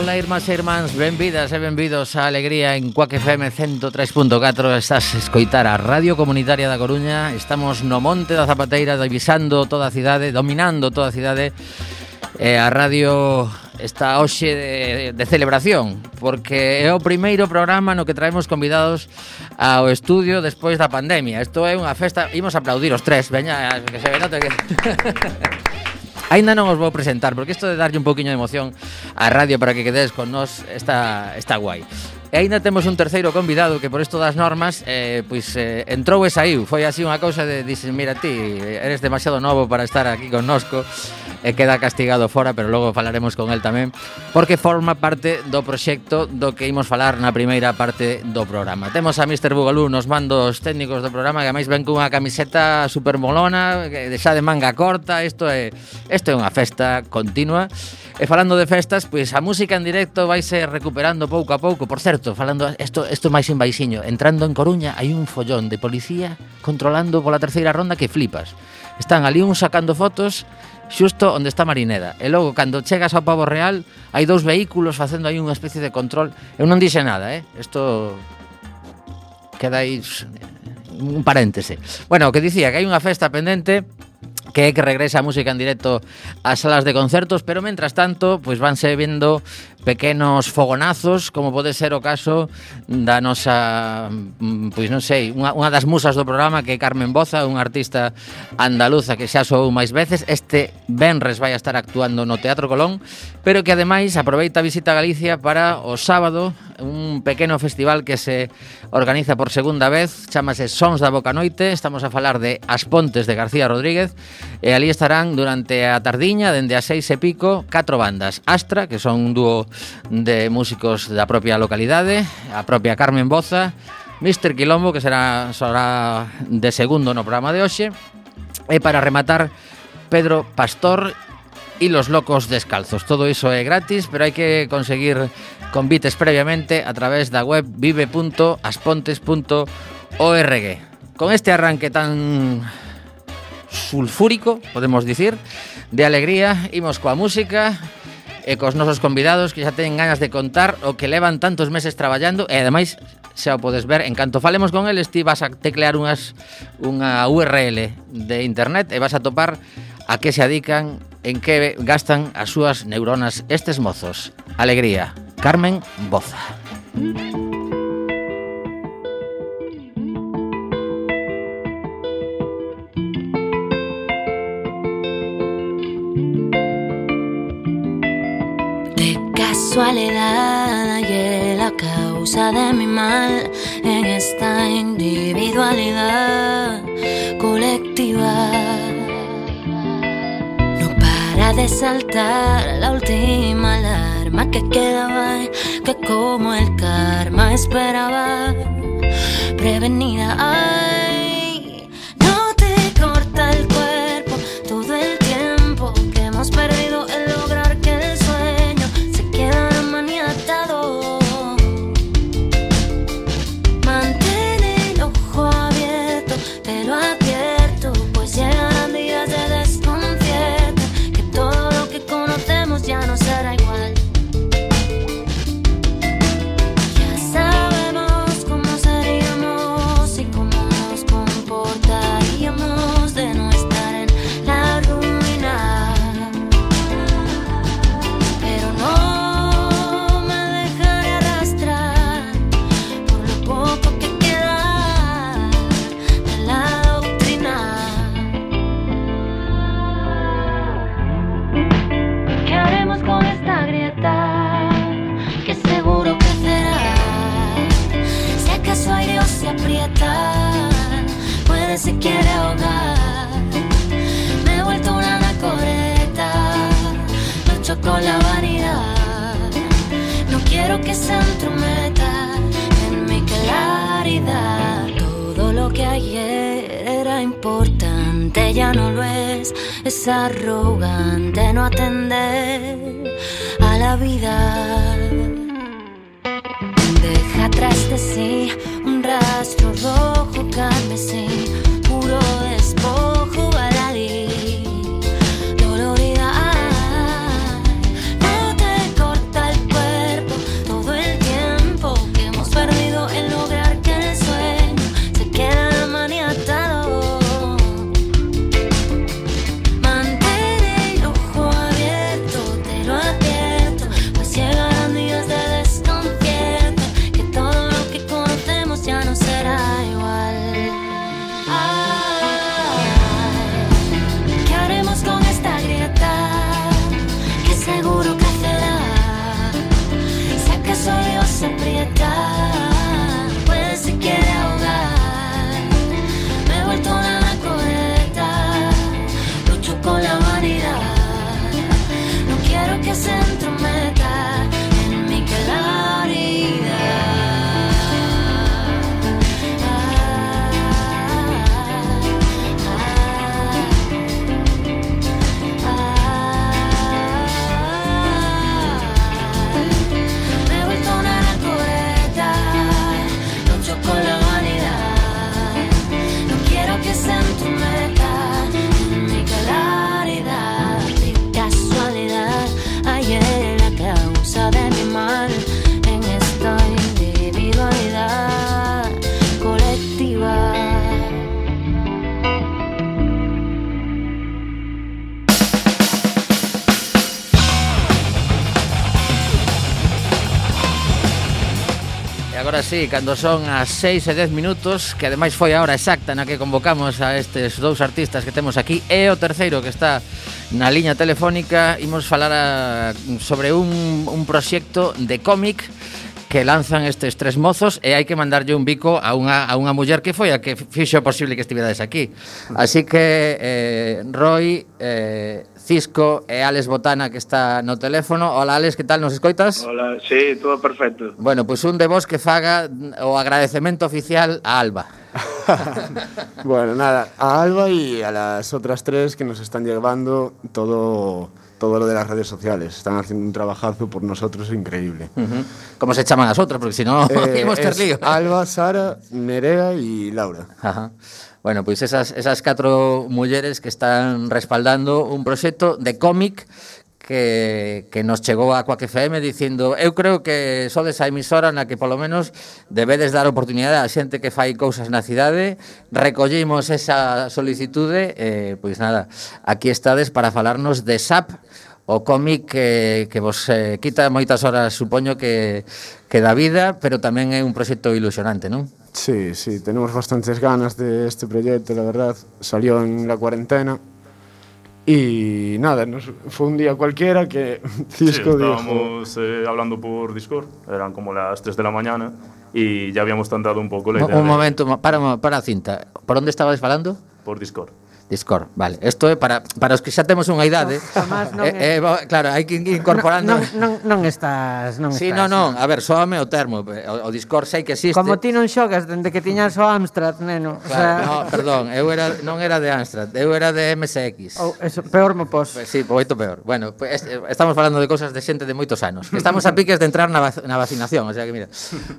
Ola, irmás e irmáns, benvidas e benvidos a Alegría en Cuac FM 103.4 Estás a escoitar a Radio Comunitaria da Coruña. Estamos no Monte da Zapateira, divisando toda a cidade, dominando toda a cidade. E a radio está hoxe de, de celebración Porque é o primeiro programa no que traemos convidados ao estudio despois da pandemia. Isto é unha festa, imos aplaudir os tres, veña, que se venote que... Ainda non os vou presentar porque isto de darlle un poquinho de emoción á radio para que quedes con nós está está guai. E aínda temos un terceiro convidado que por isto das normas eh, pois eh, entrou e saiu. Foi así unha cousa de dices, mira ti, eres demasiado novo para estar aquí connosco e queda castigado fora, pero logo falaremos con el tamén, porque forma parte do proxecto do que imos falar na primeira parte do programa. Temos a Mr. Bugalú nos mandos técnicos do programa, que máis ven cunha camiseta super molona, que xa de manga corta, isto é isto é unha festa continua. E falando de festas, pois a música en directo vaise recuperando pouco a pouco. Por certo, falando isto isto máis en baixiño, entrando en Coruña hai un follón de policía controlando pola terceira ronda que flipas. Están ali uns sacando fotos xusto onde está Marineda. E logo, cando chegas ao Pavo Real, hai dous vehículos facendo aí unha especie de control. Eu non dixe nada, eh? Isto queda aí eh, un paréntese. Bueno, o que dicía que hai unha festa pendente que é que regresa a música en directo ás salas de concertos, pero mentras tanto, pois vanse vendo pequenos fogonazos, como pode ser o caso da nosa, mm, pois non sei, unha, unha das musas do programa que é Carmen Boza, unha artista andaluza que xa soou máis veces, este Benres vai a estar actuando no Teatro Colón, pero que ademais aproveita a visita a Galicia para o sábado un pequeno festival que se organiza por segunda vez, chamase Sons da Boca Noite, estamos a falar de As Pontes de García Rodríguez, e ali estarán durante a tardiña, dende as seis e pico, catro bandas. Astra, que son un dúo de músicos da propia localidade, a propia Carmen Boza, Mr. Quilombo, que será, será de segundo no programa de hoxe, e para rematar, Pedro Pastor e los locos descalzos. Todo iso é gratis, pero hai que conseguir Convites previamente a través da web vive.aspontes.org. Con este arranque tan sulfúrico, podemos dicir, de alegría, imos coa música e cos nosos convidados que xa teñen ganas de contar o que levan tantos meses traballando e ademais xa o podes ver en canto falemos con eles ti vas a teclear unhas unha URL de internet e vas a topar a que se adican, en que gastan as súas neuronas estes mozos. Alegría. Carmen Boza. casualidad y la causa de mi mal en esta individualidad colectiva. De saltar la última alarma que quedaba, que como el karma esperaba, prevenida. sí, cando son as 6 e 10 minutos Que ademais foi a hora exacta na que convocamos a estes dous artistas que temos aquí E o terceiro que está na liña telefónica Imos falar a, sobre un, un proxecto de cómic que lanzan estes tres mozos e hai que mandarlle un bico a unha, a unha muller que foi a que fixo posible que estiverades aquí. Así que, eh, Roy, eh, Cisco e Alex Botana que está no teléfono. Hola Alex, que tal, nos escoitas? Hola, sí, todo perfecto. Bueno, pois pues un de vos que faga o agradecemento oficial a Alba. bueno, nada, a Alba y a las otras tres que nos están llevando todo todo lo de las redes sociales. Están haciendo un trabajazo por nosotros increíble. Uh -huh. ¿Cómo se llaman las otras? Porque si no, eh, ter lío. Alba, Sara, Nerea y Laura. Ajá. Bueno, pois esas, esas catro mulleres que están respaldando un proxecto de cómic que, que nos chegou a Coac FM dicindo eu creo que sodes a emisora na que polo menos debedes dar oportunidade a xente que fai cousas na cidade. Recollimos esa solicitude. E, eh, pois nada, aquí estades para falarnos de SAP o cómic que, que vos eh, quita moitas horas, supoño, que, que da vida, pero tamén é un proxecto ilusionante, non? Sí, sí, tenemos bastantes ganas de este proyecto, la verdad. Salió en la cuarentena, Y nada, nos, fue un día cualquiera que Cisco sí, estábamos dijo... eh, hablando por Discord, eran como las 3 de la mañana y ya habíamos tentado un poco la idea. Un, un de... momento, para, para cinta. ¿Por dónde estabais hablando? Por Discord. Discord, vale. Isto é para, para os que xa temos unha idade. Eh, eh, claro, hai que ir incorporando. Non, non, non estás... Non sí, estás, non, non. A ver, soame o termo. O, o Discord sei que existe. Como ti non xogas dende que tiñas o Amstrad, neno. Claro, o sea... no, perdón. Eu era, non era de Amstrad. Eu era de MSX. Oh, eso, peor mo pos. Pues, sí, moito peor. Bueno, pues, estamos falando de cosas de xente de moitos anos. Estamos a piques de entrar na, na vacinación. O sea que, mira.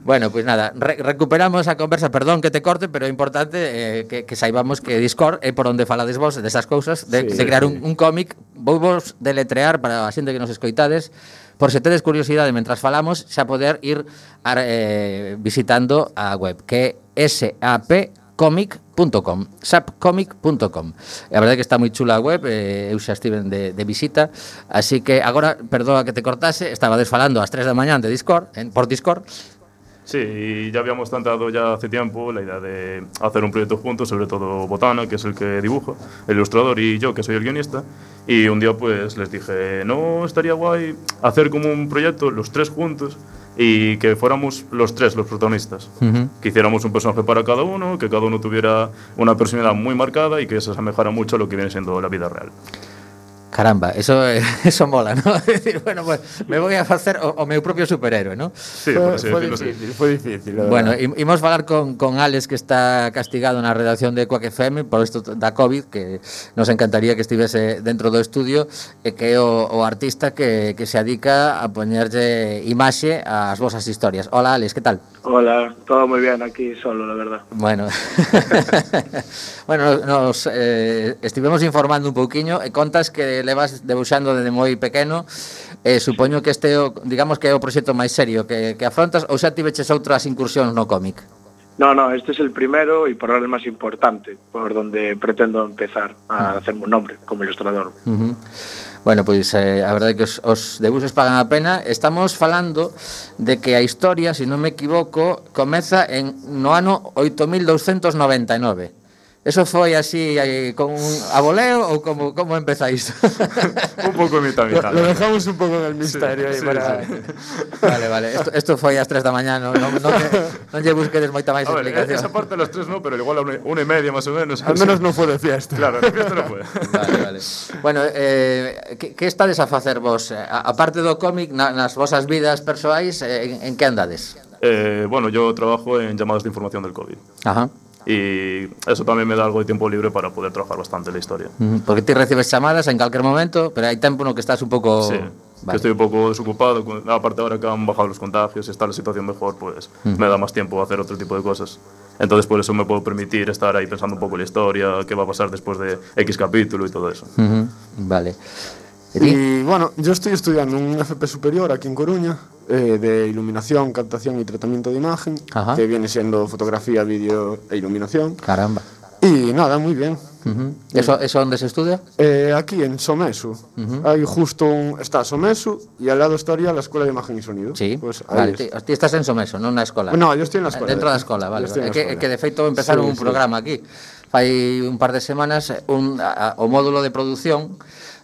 Bueno, pois pues nada. Re recuperamos a conversa. Perdón que te corte, pero é importante eh, que, que saibamos que Discord é por onde falamos falades vos desas cousas, de, sí, de crear un, un cómic, vou vos deletrear para a xente que nos escoitades, por se tedes curiosidade mentras falamos, xa poder ir a, eh, visitando a web, que é sapcomic.com, sapcomic.com. A verdade que está moi chula a web, eh, eu xa estive de, de visita, así que agora, perdoa que te cortase, estaba desfalando ás 3 da mañán de Discord, en, por Discord, Sí, y ya habíamos tentado ya hace tiempo la idea de hacer un proyecto juntos, sobre todo Botana, que es el que dibuja, el ilustrador, y yo, que soy el guionista. Y un día pues les dije, no estaría guay hacer como un proyecto los tres juntos y que fuéramos los tres los protagonistas. Uh -huh. Que hiciéramos un personaje para cada uno, que cada uno tuviera una personalidad muy marcada y que se asemejara mucho a lo que viene siendo la vida real. Caramba, eso eso mola, ¿no? decir, bueno, pues me voy a facer o, o meu propio superhéroe, ¿no? Sí, foi, sí, foi, difícil, Fue difícil. Bueno, imos falar con, con Alex que está castigado na redacción de Quack FM por isto da COVID, que nos encantaría que estivese dentro do estudio e que é o, o artista que, que se adica a poñerlle imaxe ás vosas historias. Hola, Alex, que tal? Hola, todo moi bien aquí solo, la verdad. Bueno. bueno, nos eh, estivemos informando un pouquiño e contas que levas debuxando desde moi pequeno eh, supoño que este o, digamos que é o proxecto máis serio que, que afrontas ou xa tiveches outras incursións no cómic? No, no, este es el primero y por ahora el más importante, por donde pretendo empezar a hacerme un nombre como ilustrador. Uh -huh. Bueno, pois pues, eh, a verdade é que os, os debuxos pagan a pena Estamos falando de que a historia, se si non me equivoco, comeza en no ano 8299 Eso foi así eh, con un aboleo ou como como empezáis? un pouco mitad mitad. Lo, lo dejamos un pouco en el misterio sí, aí sí, para sí. Vale, vale. Esto, esto foi ás 3 da mañá, non non non, non lle busquedes moita máis explicación. Ver, esa parte das 3 non, pero igual a unha e media máis ou menos. Al menos non foi de fiesta. Claro, de fiesta non foi. Vale, vale. Bueno, eh que que estades a facer vos? Eh, a, a parte do cómic na, nas vosas vidas persoais, eh, en, en que andades? Eh, bueno, yo trabajo en llamadas de información del COVID. Ajá. Y eso también me da algo de tiempo libre para poder trabajar bastante la historia. Porque ti recibes chamadas en calquer momento, pero hai tempo no que estás un pouco... Sí, que estoy un poco desocupado. Aparte ahora que han bajado los contagios y está la situación mejor, pues me da más tiempo a hacer otro tipo de cosas. Entonces por eso me puedo permitir estar ahí pensando un poco en la historia, qué va a pasar después de X capítulo y todo eso. Ujú, Vale. E, eh, bueno, yo estoy estudiando un FP superior aquí en Coruña eh, de iluminación, captación y tratamiento de imagen, Ajá. que viene siendo fotografía, vídeo e iluminación. Caramba. Y nada, muy bien. Uh -huh. ¿Eso, ¿Eso dónde se estudia? Eh, aquí, en Somesu. Uh -huh. Ahí justo un, está Somesu y al lado estaría la Escuela de Imagen y Sonido. Sí, pues ahí vale, es. ti, estás en Somesu, non na escola. No, yo estoy en la eh, escola. Dentro de... da escola, vale. vale. Que, escuela. que de feito empezaron sí, un programa aquí. Fai un par de semanas un, a, o módulo de producción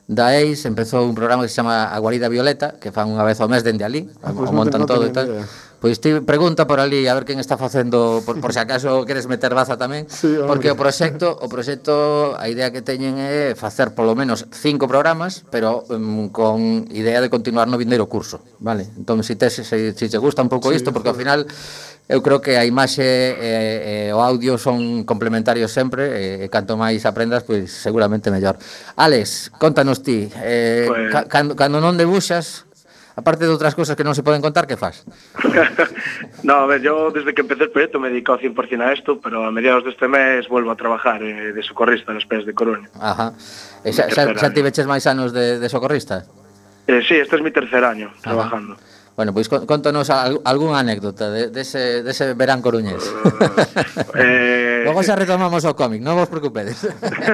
Daeis empezou un programa que se chama A Guarida Violeta, que fan unha vez ao mes dende ali, ah, pues o montan todo e tal. Idea. Pois ti pregunta por ali a ver quen está facendo, por, por se acaso queres meter baza tamén, sí, hombre. porque o proxecto, o proxecto, a idea que teñen é facer polo menos cinco programas, pero um, con idea de continuar no vindeiro curso, vale? Entón, se te, se, se, se te gusta un pouco sí, isto, porque ao final Eu creo que a imaxe e, e o audio son complementarios sempre e, e canto máis aprendas, pois seguramente mellor. Alex, contanos ti, eh, pues... ca, cando, cando non debuxas, aparte de outras cousas que non se poden contar, que faz? no, a ver, yo desde que empecé el proyecto me dedico 100% a esto, pero a mediados deste mes vuelvo a trabajar eh, de socorrista nas Pes de Coruña. Ajá. E xa, xa, xa tiveches máis anos de, de socorrista? Eh, sí, este es mi tercer año trabajando. Ajá. Bueno, pois contanos algunha anécdota de, dese, de dese verán coruñés. eh... Logo xa retomamos o cómic, non vos preocupedes.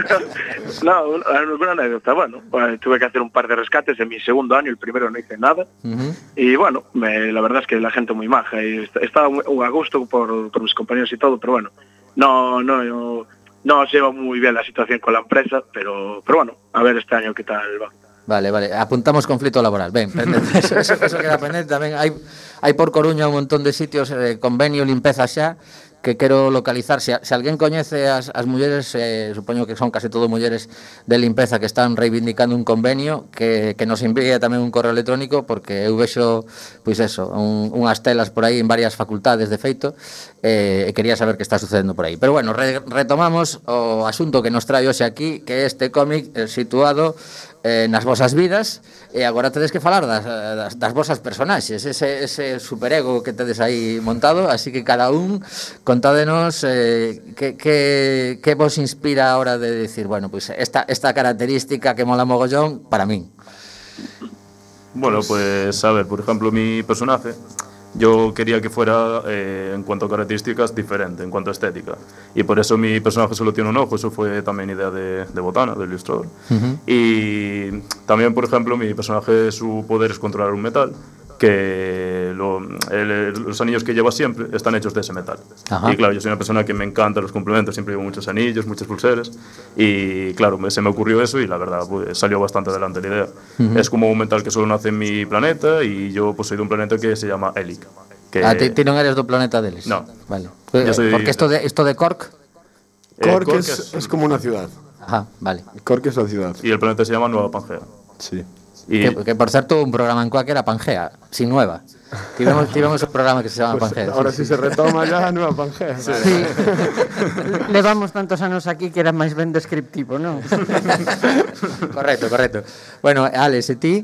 no, alguna anécdota, bueno, tuve que hacer un par de rescates en mi segundo año, el primero no hice nada, uh -huh. y bueno, me, la verdad es que la gente muy maja, y estaba a gusto por, por mis compañeros y todo, pero bueno, no, no, no, no se lleva muy bien la situación con la empresa, pero, pero bueno, a ver este año qué tal va. Vale, vale, apuntamos conflito laboral. Ben, pendente, eso, eso, eso queda pendente tamén. Hai, hai por Coruña un montón de sitios eh, convenio limpeza xa que quero localizar. Se, se alguén coñece as, as mulleres, eh, supoño que son case todo mulleres de limpeza que están reivindicando un convenio, que, que nos envíe tamén un correo electrónico, porque eu vexo, pois eso, un, unhas telas por aí en varias facultades, de feito, eh, e quería saber que está sucedendo por aí. Pero bueno, re, retomamos o asunto que nos trae hoxe aquí, que é este cómic eh, situado eh, nas vosas vidas e agora tedes que falar das, eh, das, das vosas personaxes, ese, ese superego que tedes aí montado, así que cada un contádenos eh, que, que, que vos inspira a hora de decir, bueno, pues esta, esta característica que mola mogollón para min. Bueno, pues, a ver, por ejemplo, mi personaje yo quería que fuera, eh, en cuanto a características, diferente, en cuanto a estética. Y por eso mi personaje solo tiene un ojo, eso fue también idea de, de Botana, del ilustrador. Y también, por ejemplo, mi personaje, su poder es controlar un metal, que lo- el- los anillos que lleva siempre están hechos de ese metal. Ajá. Y claro, yo soy una persona que me encanta los complementos, siempre llevo muchos anillos, muchas pulseras. Y claro, se me ocurrió eso y la verdad pues, salió bastante adelante la idea. Es como un metal que solo nace en mi planeta y yo pues, soy de un planeta que se llama Elic. Que, ah, ti, non eres do planeta deles No. vale. Yo soy- porque esto de, esto de Cork eh, Cork Cork es, es como una ciudad. Ajá, vale Cork es la ciudad. Y el planeta se llama Nueva Pangea. Sí. Y, que, que por certo un programa en Cuac era Pangea, sin nueva tivemos, tivemos un programa que se chama Pues Pangea ahora sí se retoma ya Nueva Pangea. Sí. Levamos tantos anos aquí que era máis ben descriptivo, non? correcto, correcto bueno, Alex, e ti?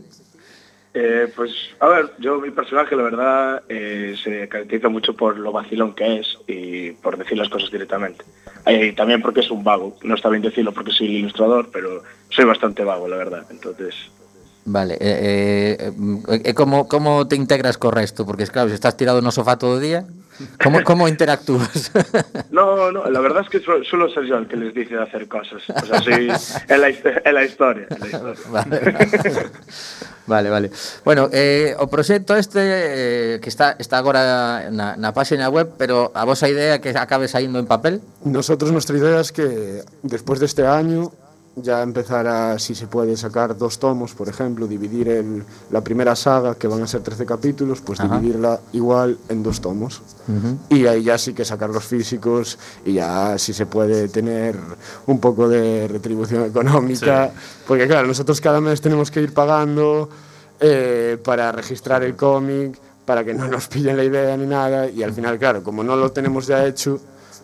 Eh, pues, a ver, yo mi personaje, la verdad, eh, se caracteriza mucho por lo vacilón que es y por decir las cosas directamente. Eh, Y también porque es un vago. No está bien decirlo porque soy el ilustrador, pero soy bastante vago, la verdad. Entonces, Vale, e, eh, eh, eh, eh como, como te integras co resto? Porque, claro, se estás tirado no sofá todo o día, como, como interactúas? No, no, la verdad es que solo ser yo el que les dice de hacer cosas. O sea, soy en la, é la historia. É la historia. Vale, vale. vale. Bueno, eh, o proxecto este eh, que está, está agora na, na página web, pero a vosa idea é que acabe saindo en papel? Nosotros, nuestra idea es que después de este año ya empezar a, si se puede, sacar dos tomos, por ejemplo, dividir el- la primera saga, que van a ser 13 capítulos, pues Ajá. dividirla igual en dos tomos. Y ahí ya sí que sacar los físicos y ya si se puede tener un poco de retribución económica. Porque claro, nosotros cada mes tenemos que ir pagando eh, para registrar el cómic, para que no nos pillen la idea ni nada. Y al final, claro, como no lo tenemos ya hecho,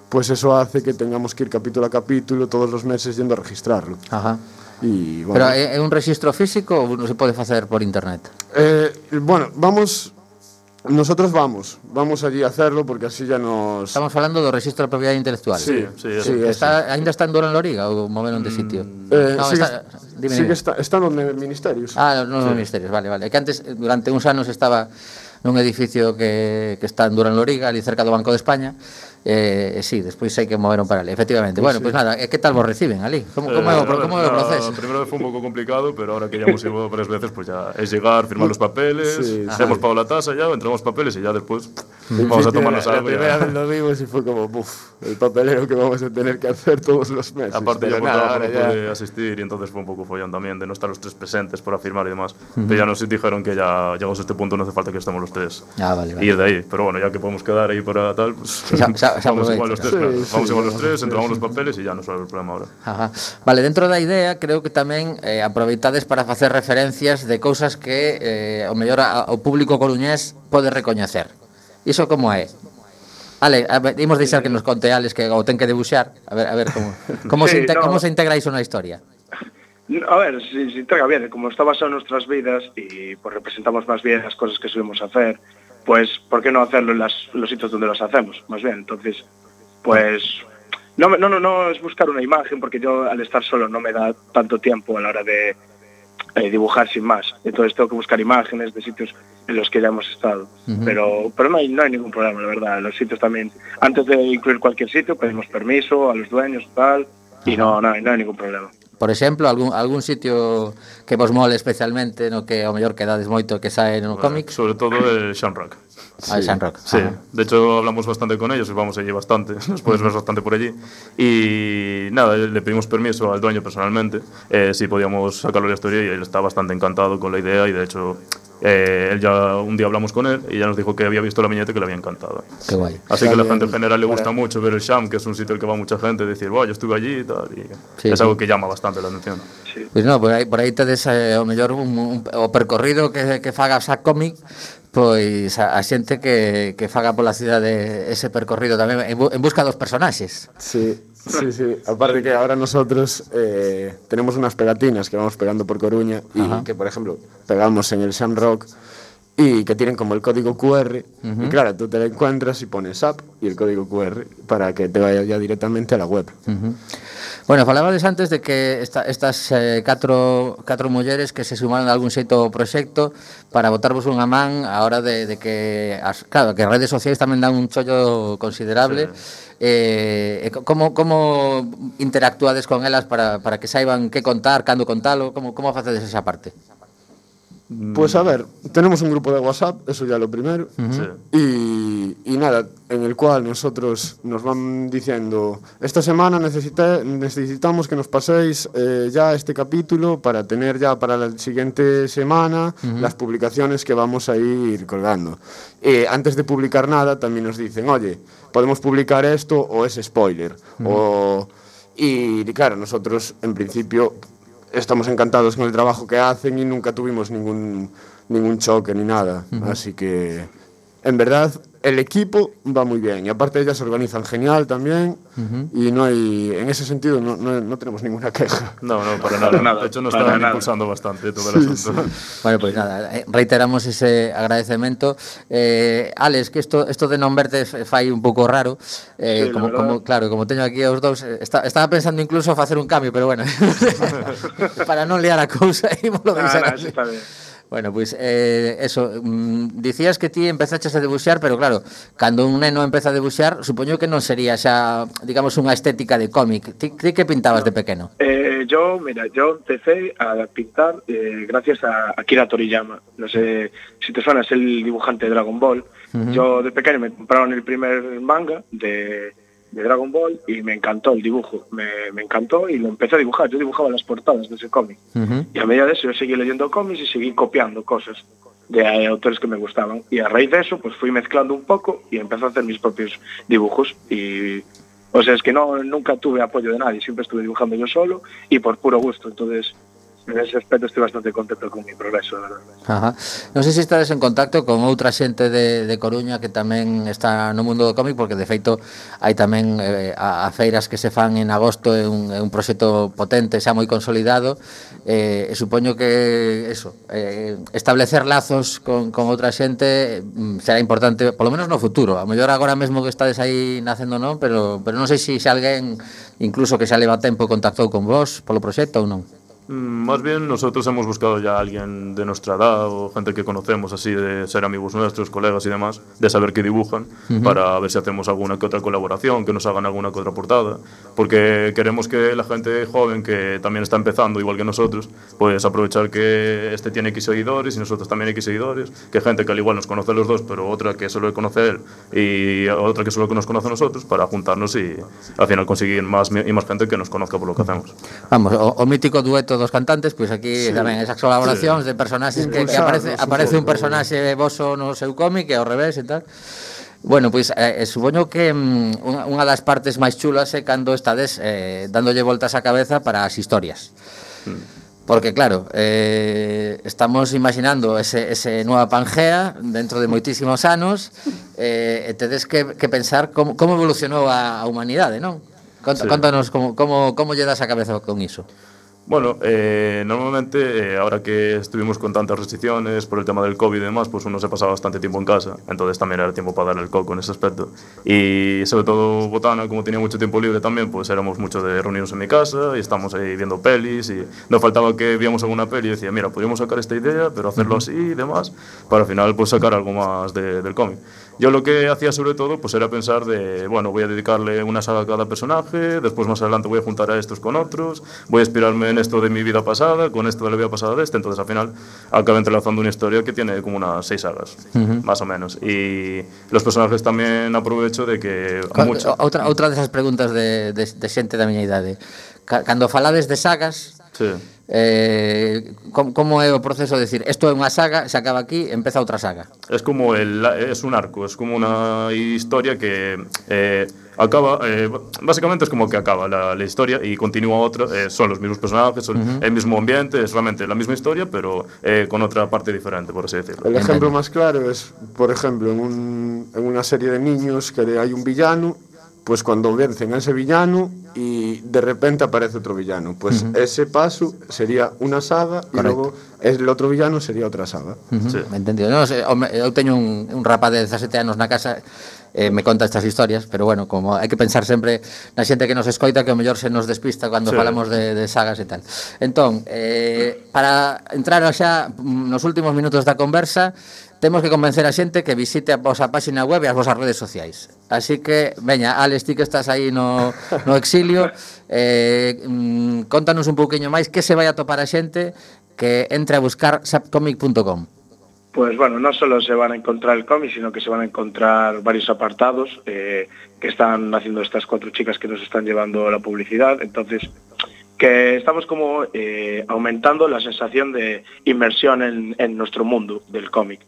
pues eso hace que tengamos que ir capítulo a capítulo todos los meses yendo a registrarlo. Ajá. Y, bueno, Pero é un registro físico ou non se pode facer por internet? Eh, bueno, vamos Nosotros vamos, vamos allí a hacerlo porque así ya nos... Estamos falando do registro de propiedade intelectual. Sí, sí, sí, sí está, Ainda está en Durán Loriga ou moveron de mm, sitio? Eh, no, sigue, está, dime, sigue dime. está, está los ministerios. Ah, nos sí. ministerios, vale, vale. Que antes, durante uns anos estaba nun edificio que, que está en Durán Loriga, ali cerca do Banco de España, eh, sí, despois sei que moveron para ali, efectivamente. Bueno, pois pues nada, que tal vos reciben ali? Como, como, é, o, Eh, a ver, como é o proceso? vez fue un poco complicado, pero ahora que ya hemos ido varias veces, pues ya es llegar, firmar los papeles, Sí, hemos pagado la tasa, ya entregamos papeles y ya después vamos Sí, a tomarnos algo. La ya. primera vez lo vimos y fue como, buf, el papelero que vamos a tener que hacer todos los meses. Aparte yo por nada, no pude asistir y entonces fue un poco follón también de no estar los tres presentes para firmar y demás. Pero ya nos dijeron que ya llegamos a este punto no hace falta que estemos los tres. Ah, vale, vale. Y ir de ahí. Pero bueno, ya que podemos quedar ahí para tal, pues ya, se vamos igual los tres, sí, claro. sí, vamos sí, igual los tres, entregamos los papeles e ya nos sabe o problema ahora. Ajá. Vale, dentro da idea, creo que tamén eh, aproveitades para facer referencias de cousas que eh, o mellor o público coruñés pode recoñecer. Iso como é? Ale, a ver, imos deixar que nos conte Alex que o ten que debuxar, a ver, a ver como como sí, se no. como se integra iso na historia. A ver, se, se integra bien, como está basado en nuestras vidas e pues, representamos máis bien as cosas que subimos a hacer, pues ¿por qué no hacerlo en las- los sitios donde los hacemos? Más bien, entonces, pues no, no, no, no es buscar una imagen porque yo al estar solo no me da tanto tiempo a la hora de eh, dibujar sin más. Entonces tengo que buscar imágenes de sitios en los que ya hemos estado. Pero, pero no, hay, no hay ningún problema, la verdad. Los sitios también, antes de incluir cualquier sitio, pedimos permiso a los dueños y tal, y no, no, hay, no hay ningún problema. por exemplo, algún, algún sitio que vos mole especialmente no que ao mellor quedades moito que sae no bueno, cómic? Sobre todo el Shamrock. Ah, sí. el Shamrock. Sí, Ajá. de hecho hablamos bastante con ellos, vamos allí bastante, nos puedes ver bastante por allí. Y nada, le pedimos permiso al dueño personalmente, eh, si podíamos sacarlo de la historia y él está bastante encantado con la idea y de hecho eh, él ya un día hablamos con él y ya nos dijo que había visto la viñeta y que le había encantado. Qué guay. Así que a la gente en general le gusta para- mucho ver el Sham, que es un sitio al que va mucha gente, decir, wow, yo estuve allí y tal. Y Sí, es sí. algo que llama bastante la atención. Pois non, por aí, por aí tedes eh, o mellor un, un, o percorrido que, que faga a cómic pois a, a xente que, que faga pola cidade ese percorrido tamén en, bu- en busca dos personaxes. Sí, sí, sí. Aparte que ahora nosotros eh, tenemos unas pegatinas que vamos pegando por Coruña y que, por ejemplo, pegamos en el Shamrock y que tienen como el código QR y claro, tú te la encuentras y pones app y el código QR para que te vaya ya directamente a la web. Bueno, falabades antes de que esta, estas eh, catro, catro mulleres que se sumaron a algún xeito ao proxecto para botarvos unha man a hora de, de que, as, claro, que as redes sociais tamén dan un chollo considerable. Sí. Eh, como, como interactuades con elas para, para que saiban que contar, cando contalo, como, como facedes esa parte? Pues a ver, tenemos un grupo de WhatsApp, eso ya lo primero. Sí. Y, y nada, en el cual nosotros nos van diciendo, esta semana necesita- necesitamos que nos paséis eh, ya este capítulo para tener ya para la siguiente semana las publicaciones que vamos a ir colgando. Eh, antes de publicar nada, también nos dicen, oye, podemos publicar esto o es spoiler. o, y claro, nosotros en principio estamos encantados con el trabajo que hacen y nunca tuvimos ningún, ningún choque ni nada. Así que, en verdad, el equipo va muy bien. Y aparte ellas se organizan genial también. Y no hay, en ese sentido no, no- no tenemos ninguna queja. No, no, para nada. Para nada, de hecho, nos están nada. impulsando bastante todo el asunto. Bueno, pues nada, eh, reiteramos ese agradecemento. Eh, Alex, que isto, isto de non verte f- fai un pouco raro. Eh, Sí, como, como, claro, como teño aquí aos dous, eh, está, estaba pensando incluso facer un cambio, pero bueno, para non liar a cousa, ímolo deixar no, así. eso está bien. Bueno, pois pues, eh, eso, mm, dicías que ti empezaches a debuxar, pero claro, cando un neno empeza a debuxar, supoño que non sería xa, digamos, unha estética de cómic. Ti, ti que pintabas no. de pequeno? Eh, yo, mira, yo empecé a pintar eh, gracias a Akira Toriyama. No sé si te suena, es el dibujante de Dragon Ball. Uh -huh. Yo de pequeño me compraron el primer manga de de Dragon Ball y me encantó el dibujo. Me, me encantó y lo empecé a dibujar. Yo dibujaba las portadas de ese cómic. Y a medida de eso yo seguí leyendo cómics y seguí copiando cosas de eh, autores que me gustaban. Y a raíz de eso, pues fui mezclando un poco y empecé a hacer mis propios dibujos. Y o sea, es que no, nunca tuve apoyo de nadie, siempre estuve dibujando yo solo y por puro gusto. Entonces, nese aspecto estoy bastante contento con mi progreso, verdad. Ajá. Non sei se estades en contacto con outra xente de, de Coruña que tamén está no mundo do cómic, porque de feito hai tamén eh, a, a feiras que se fan en agosto, é un, é un proxecto potente, xa moi consolidado, eh, e supoño que eso, eh, establecer lazos con, con outra xente mm, será importante, polo menos no futuro, a mellor agora mesmo que estades aí nacendo non, pero, pero non sei se, se alguén, incluso que xa leva tempo, contactou con vos polo proxecto ou non. Más bien nosotros hemos buscado ya a alguien de nuestra edad o gente que conocemos así de ser amigos nuestros, colegas y demás, de saber qué dibujan, para ver si hacemos alguna que otra colaboración, que nos hagan alguna que otra portada, porque queremos que la gente joven que también está empezando igual que nosotros, pues aprovechar que este tiene X seguidores y nosotros también X seguidores, que gente que al igual nos conoce a los dos, pero otra que solo conoce a él y otra que solo nos conoce a nosotros, para juntarnos y al final conseguir más y más gente que nos conozca por lo que hacemos. Vamos, o, o mítico dueto resto dos cantantes, pois aquí sí. tamén esas colaboracións sí. de personaxes que, que aparece, aparece un personaxe voso no seu cómic e ao revés e tal. Bueno, pois eh, eh, supoño que mm, unha, unha das partes máis chulas é cando estades eh, dándolle voltas á cabeza para as historias. Mm. Porque claro, eh, estamos imaginando ese, ese nova Pangea dentro de moitísimos anos eh, e tedes que, que pensar como, como evolucionou a, a humanidade, non? Conta, sí. Contanos como, como, como lle das a cabeza con iso. Bueno, eh, normalmente, eh, ahora que estuvimos con tantas restricciones por el tema del COVID y demás, pues uno se pasaba bastante tiempo en casa, entonces también era tiempo para darle el coco en ese aspecto. Y sobre todo Botana, como tenía mucho tiempo libre también, pues éramos mucho de reunirnos en mi casa y estamos ahí viendo pelis y no faltaba que viéramos alguna peli y decía, mira, podríamos sacar esta idea, pero hacerlo así y demás, para al final pues sacar algo más de, del cómic. Yo lo que hacía sobre todo pues era pensar de, bueno, voy a dedicarle una saga a cada personaje, después más adelante voy a juntar a estos con otros, voy a inspirarme en esto de mi vida pasada, con esto de la vida pasada de este, entonces al final acabo entrelazando una historia que tiene como unas seis sagas, uh -huh. más o menos. Y los personajes también aprovecho de que... Mucho... Outra, outra desas preguntas de, de, de xente da miña idade. Cando falades de sagas, sí Eh, como, como é o proceso de decir isto é unha saga, se acaba aquí, empeza outra saga Es como, el, es un arco Es como unha historia que eh, acaba eh, básicamente es como que acaba la, la historia y continúa otra eh, son los mismos personajes son uh -huh. el mismo ambiente es realmente la misma historia pero eh, con otra parte diferente por así decirlo. El ejemplo máis más claro es por ejemplo en, un, en una serie de niños que hay un villano Pois pues cuando vencen a ese villano y de repente aparece otro villano. Pois pues uh -huh. ese paso sería unha saga Correcto. e logo el outro villano sería outra saga. Uh -huh. sí. Me entendido. No, eu teño un, un rapaz de 17 anos na casa eh, me conta estas historias, pero bueno, como hai que pensar sempre na xente que nos escoita que o mellor se nos despista cando sí. falamos de, de sagas e tal. Entón, eh, para entrar xa nos últimos minutos da conversa, Temos que convencer a xente que visite a vosa páxina web e as vosas redes sociais. Así que, veña, Alex, ti que estás aí no, no exilio, eh, mm, contanos un pouquiño máis que se vai a topar a xente que entre a buscar sapcomic.com. Pues bueno, no solo se van a encontrar el cómic, sino que se van a encontrar varios apartados eh, que están haciendo estas cuatro chicas que nos están llevando la publicidad. Entonces, que estamos como eh, aumentando la sensación de inmersión en, en nuestro mundo del cómic.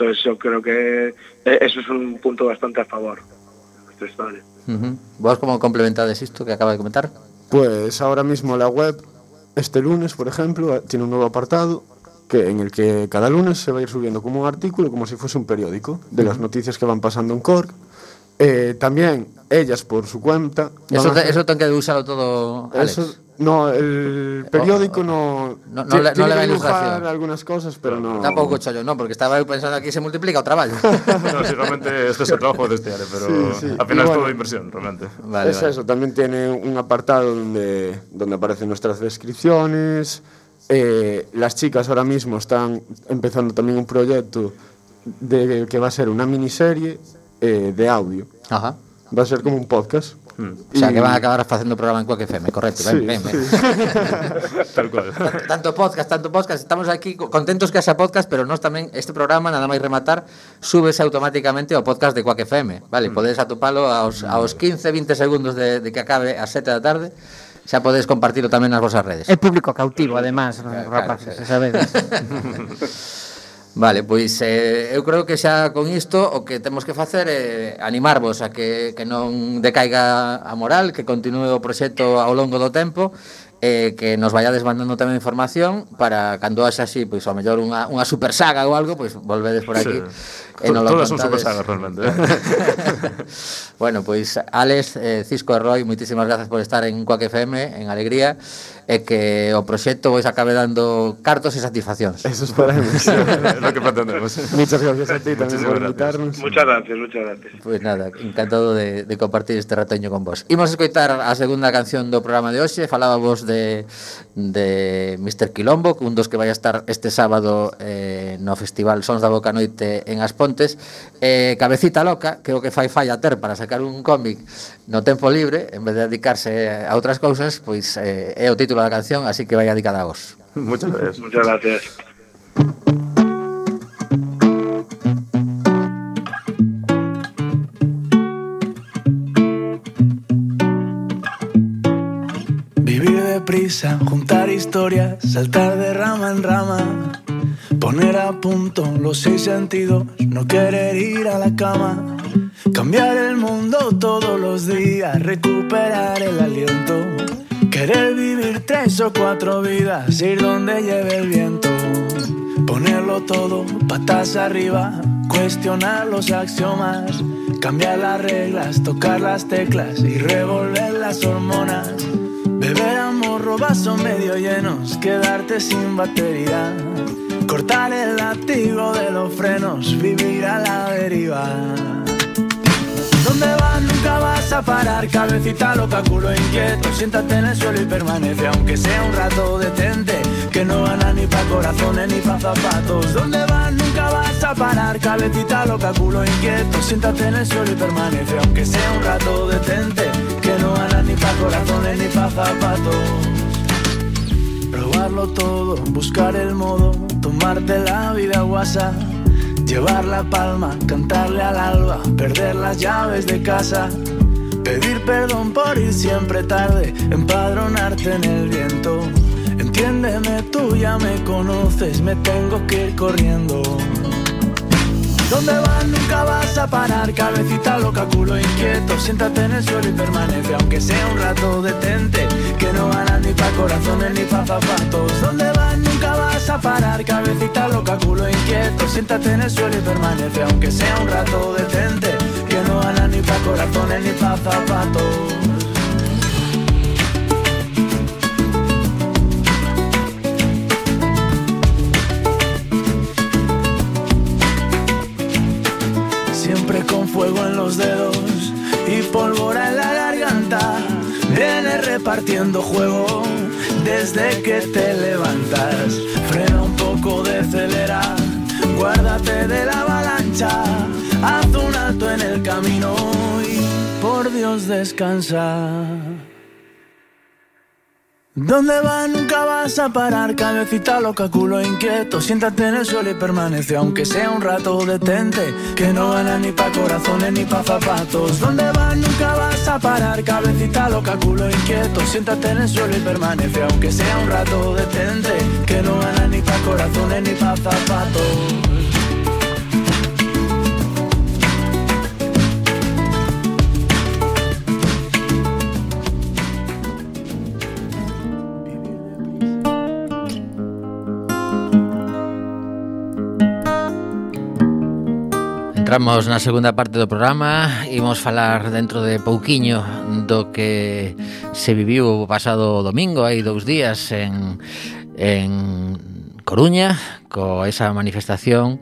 Entonces yo creo que eh, eso es un punto bastante a favor de nuestra historia. Uh -huh. ¿Vos cómo complementades esto que acaba de comentar? Pues ahora mismo la web, este lunes, por ejemplo, tiene un nuevo apartado que en el que cada lunes se va a ir subiendo como un artículo, como si fuese un periódico, de las noticias que van pasando en Cork. Eh, también ellas por su cuenta. Eso, te, eso tengo que usarlo todo. Alex. Eso, No, el periódico no. No, no, le, no le va ilustración. algunas cosas, pero no. Tampoco chollo, no, porque estaba pensando aquí se multiplica o trabajo. no, sí, realmente este es el trabajo de este área, pero sí, sí. al final bueno, es todo inversión, realmente. Vale, es vale. eso, también tiene un apartado donde, donde aparecen nuestras descripciones. Eh, las chicas ahora mismo están empezando también un proyecto de, que va a ser una miniserie eh, de audio. Ajá. Va a ser como un podcast. Mm. O sea, y... que van a acabar facendo programa en Quack FM, correcto, ben, sí, ben, ben. Sí. Tal cual. Tanto, podcast, tanto podcast, estamos aquí contentos que haxa podcast, pero nós tamén este programa nada máis rematar subes automáticamente ao podcast de Quack FM, vale? Mm. Podedes atopalo aos, aos 15, 20 segundos de, de que acabe a 7 da tarde xa podes compartilo tamén nas vosas redes. É público cautivo, además, claro, rapaces, claro, sabedes. Vale, pois eh, eu creo que xa con isto o que temos que facer é eh, animarvos a que, que non decaiga a moral, que continue o proxecto ao longo do tempo eh, que nos vaya mandando tamén información para cando haxa así, pois ao mellor unha, unha super saga ou algo, pois volvedes por aquí. Sí. E non Todas son super sagas realmente. Eh? bueno, pois Alex, eh, Cisco e Roy, moitísimas grazas por estar en Quack FM, en Alegría e que o proxecto vos acabe dando cartos e satisfaccións. Eso esperamos. é lo que pretendemos. Muchas gracias a ti tamén por invitarnos. Muchas gracias, muchas gracias. Pois pues nada, encantado de, de compartir este ratoño con vos. Imos escoitar a segunda canción do programa de hoxe, falábamos de, de Mr. Quilombo, un dos que vai a estar este sábado eh, no Festival Sons da Boca Noite en As Pontes, eh, Cabecita Loca, creo que fai falla ter para sacar un cómic no tempo libre, en vez de dedicarse a outras cousas, pois eh, é o título la canción, así que vaya dedicada a vos. Muchas gracias. Muchas gracias. Vivir deprisa, juntar historias saltar de rama en rama, poner a punto los seis sentidos, no querer ir a la cama, cambiar el mundo todos los días, recuperar el aliento, querer vivir tres o cuatro vidas, ir donde lleve el viento, ponerlo todo patas arriba, cuestionar los axiomas, cambiar las reglas, tocar las teclas y revolver las hormonas. Beber amor, vaso medio llenos, quedarte sin batería. Cortar el latigo de los frenos, vivir a la deriva. ¿Dónde vas? Nunca vas a parar, cabecita loca, culo inquieto. Siéntate en el suelo y permanece, aunque sea un rato detente. Que no gana ni pa' corazones ni pa' zapatos. ¿Dónde vas? Nunca vas a parar, cabecita loca, culo inquieto. Siéntate en el suelo y permanece, aunque sea un rato detente. Que no gana ni pa' corazones ni pa' zapatos. Probarlo todo, buscar el modo, tomarte la vida guasa. Llevar la palma, cantarle al alba, perder las llaves de casa. Pedir perdón por ir siempre tarde, empadronarte en el viento. Entiéndeme, tú ya me conoces, me tengo que ir corriendo. ¿Dónde vas? Nunca vas a parar, cabecita loca, culo inquieto. Siéntate en el suelo y permanece, aunque sea un rato detente. Que no ganas ni pa' corazones ni pa' zapatos. ¿Dónde vas? Nunca vas a parar, cabecita loca, culo inquieto. Siéntate en el suelo y permanece, aunque sea un rato detente. Que no ganas ni pa' corazones ni pa' zapatos. Siempre con fuego en los dedos y pólvora en la garganta. Vienes repartiendo juego desde que te levantas. Frena un poco de acelera, guárdate de la avalancha. Haz un alto en el camino y por Dios descansa. ¿Dónde vas? Nunca vas a parar, cabecita loca, culo inquieto. Siéntate en el suelo y permanece, aunque sea un rato detente. Que no gana ni pa' corazones ni pa' zapatos. ¿Dónde vas? Nunca vas a parar, cabecita loca, culo inquieto. Siéntate en el suelo y permanece, aunque sea un rato detente. Que no gana ni pa' corazones ni pa' zapatos. Entramos na segunda parte do programa Imos falar dentro de pouquiño Do que se viviu o pasado domingo Hai dous días en, en Coruña co esa manifestación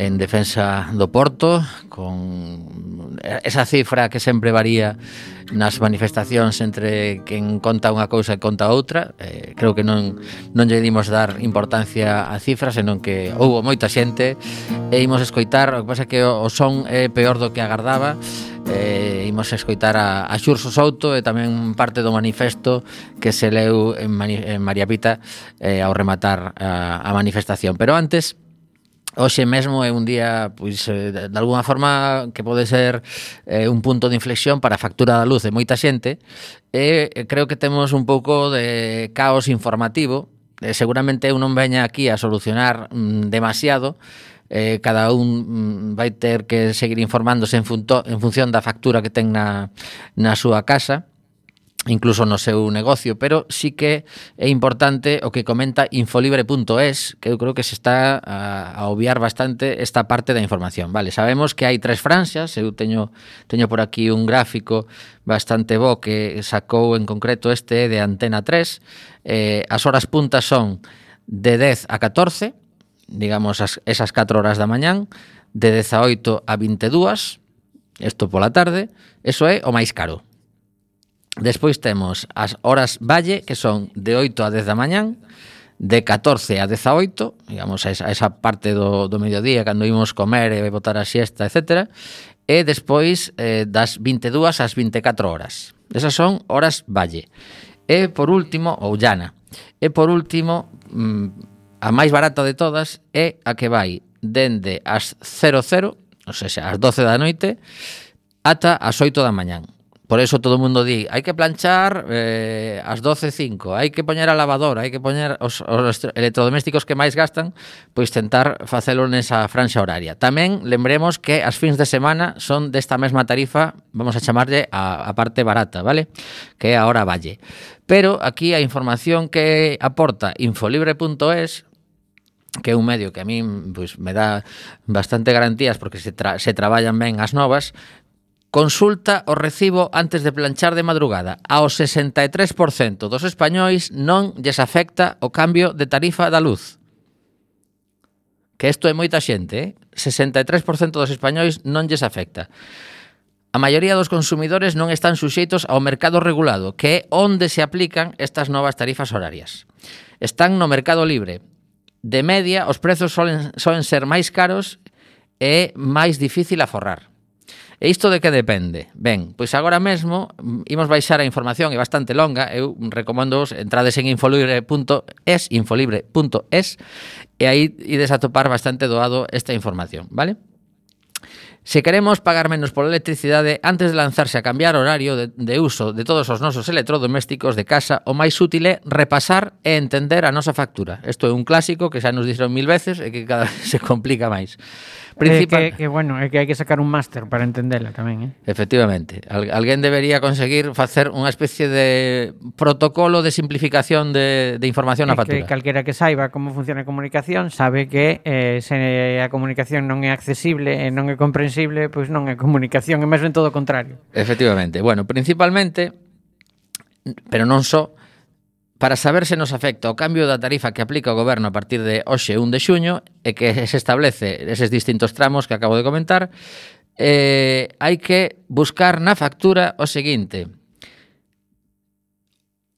en defensa do Porto con esa cifra que sempre varía nas manifestacións entre quen conta unha cousa e conta outra, eh, creo que non non lle dimos dar importancia á cifra, senón que houbo moita xente e imos escoitar, o que pasa que o son é peor do que agardaba. Eh, imos escoitar a, a Xurso Souto e tamén parte do manifesto que se leu en, Mani, en María Pita eh, ao rematar a, a manifestación. Pero antes, hoxe mesmo é un día, pois, eh, de alguna forma que pode ser eh, un punto de inflexión para a factura da luz de moita xente e eh, creo que temos un pouco de caos informativo eh, seguramente eu non veña aquí a solucionar mm, demasiado eh, cada un mm, vai ter que seguir informándose en, funto, en función da factura que ten na, na súa casa incluso no seu negocio, pero sí que é importante o que comenta infolibre.es, que eu creo que se está a, a obviar bastante esta parte da información. Vale, sabemos que hai tres franxas, eu teño teño por aquí un gráfico bastante bo que sacou en concreto este de Antena 3. Eh, as horas puntas son de 10 a 14, digamos as, esas 4 horas da mañán, de 18 a 22, isto pola tarde, eso é o máis caro Despois temos as horas valle, que son de 8 a 10 da mañán, de 14 a 18, digamos, a esa, a esa parte do, do mediodía, cando imos comer e botar a siesta, etc. E despois eh, das 22 ás 24 horas. Esas son horas valle. E por último, ou llana. E por último, mm, a máis barata de todas é a que vai dende as 00, ou seja, as 12 da noite, ata as 8 da mañán. Por eso todo o mundo di, hai que planchar eh, as 12.05, hai que poñer a lavadora, hai que poñer os, os electrodomésticos que máis gastan, pois tentar facelo nesa franxa horaria. Tamén lembremos que as fins de semana son desta mesma tarifa, vamos a chamarlle a, a parte barata, vale? Que é a hora valle. Pero aquí a información que aporta infolibre.es que é un medio que a min pois, me dá bastante garantías porque se, tra se traballan ben as novas, Consulta o recibo antes de planchar de madrugada. Ao 63% dos españois non lles afecta o cambio de tarifa da luz. Que isto é moita xente, eh? 63% dos españois non lles afecta. A maioría dos consumidores non están suxeitos ao mercado regulado, que é onde se aplican estas novas tarifas horarias. Están no mercado libre. De media, os prezos solen, solen ser máis caros e máis difícil aforrar. E isto de que depende? Ben, pois agora mesmo mm, imos baixar a información, é bastante longa, eu recomendo os entrades en infolibre.es, infolibre.es, e aí ides a topar bastante doado esta información, vale? Se queremos pagar menos pola electricidade, antes de lanzarse a cambiar horario de, de uso de todos os nosos electrodomésticos de casa, o máis útil é repasar e entender a nosa factura. Isto é un clásico que xa nos dixeron mil veces e que cada vez se complica máis. Principal... Eh, que, que, bueno, é que hai que sacar un máster para entendela tamén, eh? Efectivamente. Al, alguén debería conseguir facer unha especie de protocolo de simplificación de, de información na factura. Que calquera que saiba como funciona a comunicación sabe que eh, se a comunicación non é accesible e non é comprensible, pois non é comunicación, é mesmo en todo o contrario. Efectivamente. Bueno, principalmente, pero non só, so, Para saber se nos afecta o cambio da tarifa que aplica o goberno a partir de hoxe 1 de xuño e que se establece eses distintos tramos que acabo de comentar, eh, hai que buscar na factura o seguinte.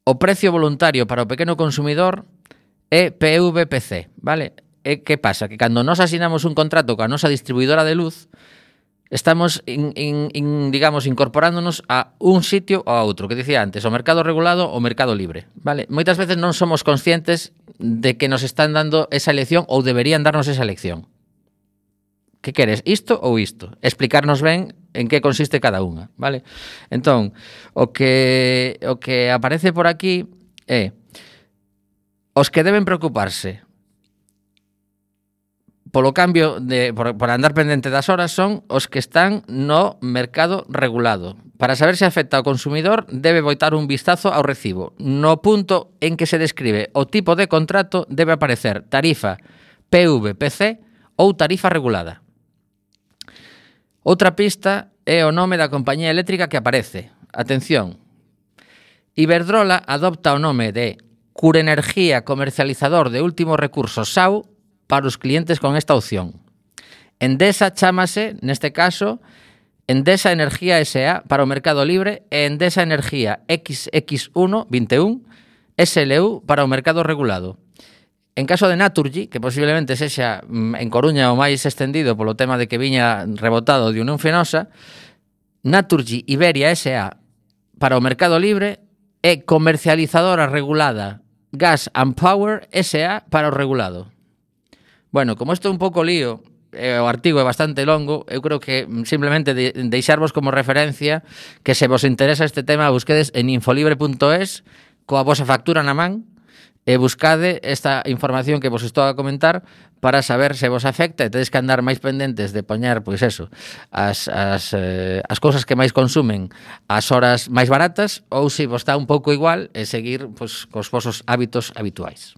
O precio voluntario para o pequeno consumidor é PVPC, vale? E que pasa? Que cando nos asinamos un contrato coa nosa distribuidora de luz, estamos in, in, in, digamos incorporándonos a un sitio ou a outro, que dicía antes, o mercado regulado ou mercado libre, vale? Moitas veces non somos conscientes de que nos están dando esa elección ou deberían darnos esa elección. Que queres, isto ou isto? Explicarnos ben en que consiste cada unha, vale? Entón, o que o que aparece por aquí é os que deben preocuparse polo cambio de por, por andar pendente das horas son os que están no mercado regulado. Para saber se afecta ao consumidor, debe boitar un vistazo ao recibo. No punto en que se describe o tipo de contrato debe aparecer tarifa PVPC ou tarifa regulada. Outra pista é o nome da compañía eléctrica que aparece. Atención. Iberdrola adopta o nome de Curenergía Comercializador de Último Recurso SAU para os clientes con esta opción. Endesa chámase, neste caso, Endesa Energía SA para o Mercado Libre e Endesa Energía XX121 SLU para o mercado regulado. En caso de Naturgy, que posiblemente sexa mm, en Coruña o máis extendido polo tema de que viña rebotado de Unión Fenosa, Naturgy Iberia SA para o mercado libre e comercializadora regulada Gas and Power SA para o regulado. Bueno, como isto é un pouco lío, eh, o artigo é bastante longo, eu creo que simplemente de, deixarvos como referencia que se vos interesa este tema busquedes en infolibre.es coa vosa factura na man e buscade esta información que vos estou a comentar para saber se vos afecta e tedes que andar máis pendentes de poñar, pois eso, as, as, eh, as cousas que máis consumen as horas máis baratas ou se vos está un pouco igual e seguir pois, cos vosos hábitos habituais.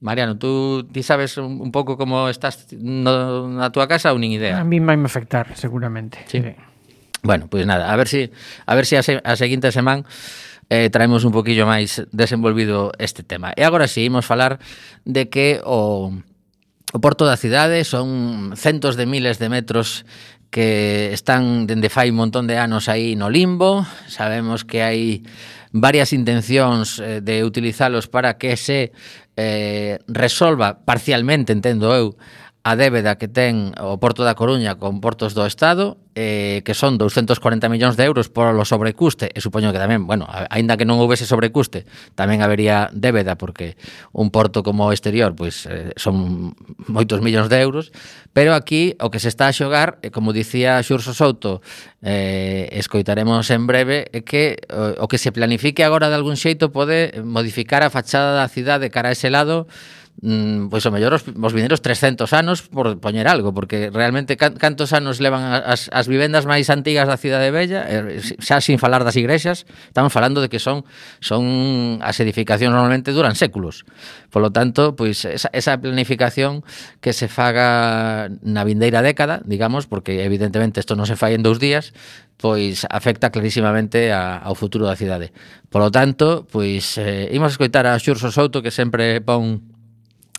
Mariano, tú ti sabes un, un pouco como estás no, na túa casa ou nin idea? A mí vai me afectar, seguramente. Sí. sí. Bueno, pois pues nada, a ver si a ver si a, se, a seguinte semana eh, traemos un poquillo máis desenvolvido este tema. E agora si sí, imos falar de que o, o porto da cidade son centos de miles de metros que están dende fai un montón de anos aí no limbo. Sabemos que hai varias intencións eh, de utilizalos para que se eh, resolva parcialmente, entendo eu, a débeda que ten o Porto da Coruña con portos do Estado, eh, que son 240 millóns de euros por o sobrecuste, e supoño que tamén, bueno, aínda que non houvese sobrecuste, tamén habería débeda, porque un porto como o exterior, pois eh, son moitos millóns de euros, pero aquí o que se está a xogar, eh, como dicía Xurso Souto, eh, escoitaremos en breve, é que o, o que se planifique agora de algún xeito pode modificar a fachada da cidade cara a ese lado, mm, pois o mellor os, os vinderos 300 anos por poñer algo, porque realmente can, cantos anos levan as, as vivendas máis antigas da cidade bella, eh, xa sin falar das igrexas, estamos falando de que son son as edificacións normalmente duran séculos. Por lo tanto, pois esa, esa planificación que se faga na vindeira década, digamos, porque evidentemente isto non se fai en dous días, pois afecta clarísimamente a, ao futuro da cidade. Por lo tanto, pois eh, imos escoitar a Xurso Souto que sempre pon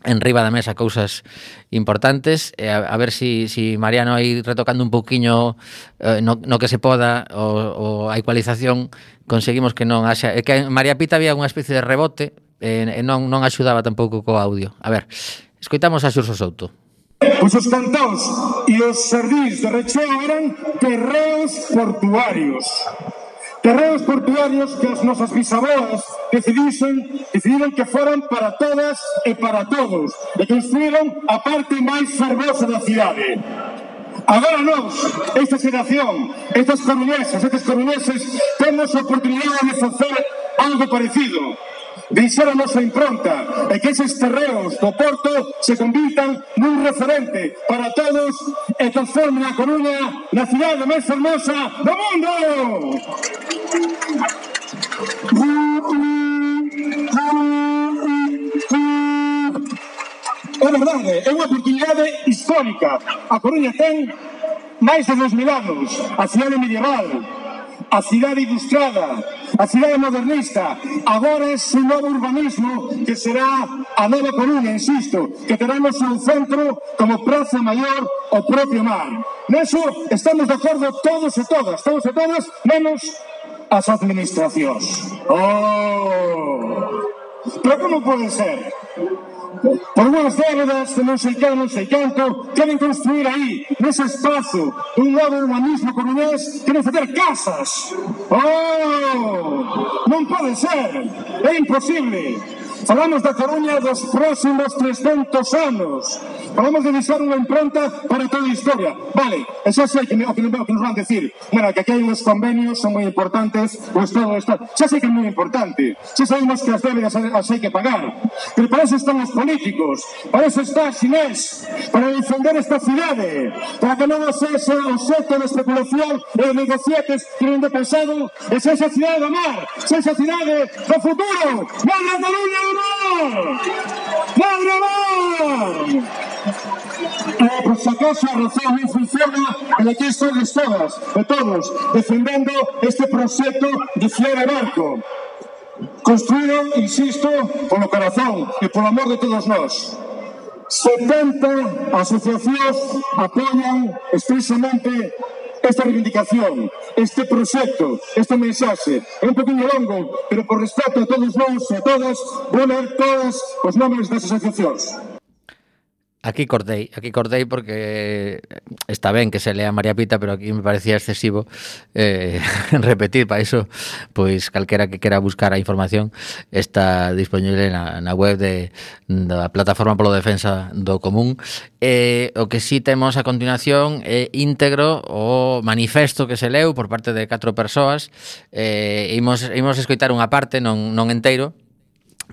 en riba da mesa cousas importantes e a, a ver si, si Mariano aí retocando un pouquiño eh, no, no que se poda o, o a ecualización conseguimos que non haxa é que en María Pita había unha especie de rebote e, e non, non axudaba tampouco co audio. A ver, escoitamos a Xurso Souto. Pois os cantaos e os sardís de recheo eran terreos portuarios. Terreos portuarios que as nosas bisaboas decidisen, decidiron que foran para todas e para todos e construíron a parte máis fervosa da cidade. Agora nós, esta xeración, estas coruñesas, estes coruñeses, temos a oportunidade de facer algo parecido deixar a nosa impronta e que eses terreos do Porto se convirtan nun referente para todos e transformen a Coruña na cidade máis hermosa do mundo. É verdade, é unha oportunidade histórica. A Coruña ten máis de 2000 anos, a cidade medieval, a cidade ilustrada, a cidade modernista. Agora é ese novo urbanismo que será a Nova Coruña, insisto, que terá no seu centro como praza maior o propio mar. Neso estamos de acordo todos e todas, todos e todas, menos as administracións. Oh! Pero como pode ser? Por unhas verdes de non sei que, non quieren construir ahí, construir ese espacio, espazo, un novo del urbanismo coruñés, quieren hacer casas. ¡Oh! No puede ser, es imposible. Falamos da Coruña dos próximos 300 anos. Falamos de deixar unha impronta para toda a historia. Vale, e xa sei que, me, o que, o que nos van decir. Bueno, que aquí hai uns convenios, son moi importantes, o Estado, está... Xa sei que é moi importante. Xa sabemos que as débedas as hai que pagar. Pero para eso están os políticos, para eso está Xinés, para defender esta cidade para que non o sexa o seto de especulación e de negocietes que ven pensado pasado e sexa a cidade do mar, sexa a cidade do futuro. ¡Vai Cataluña do mar! ¡Vai mar! Eh, por si acaso a razón non funciona e aquí sodes todas e todos defendendo este proxecto de Fiore Barco construído, insisto, polo corazón e polo amor de todos nós. 70 asociacións apoian expresamente esta reivindicación, este proxecto, esta mensaxe. É un poquinho longo, pero por respeto a todos nós e a todas, vou ler todos os nomes das asociacións. Aquí cortei, aquí cortei porque eh, está ben que se lea María Pita, pero aquí me parecía excesivo eh, repetir, para iso, pois calquera que quera buscar a información está disponible na, na web de, da Plataforma polo Defensa do Común. Eh, o que sí temos a continuación é eh, íntegro o manifesto que se leu por parte de catro persoas. Eh, imos, imos escoitar unha parte, non, non enteiro,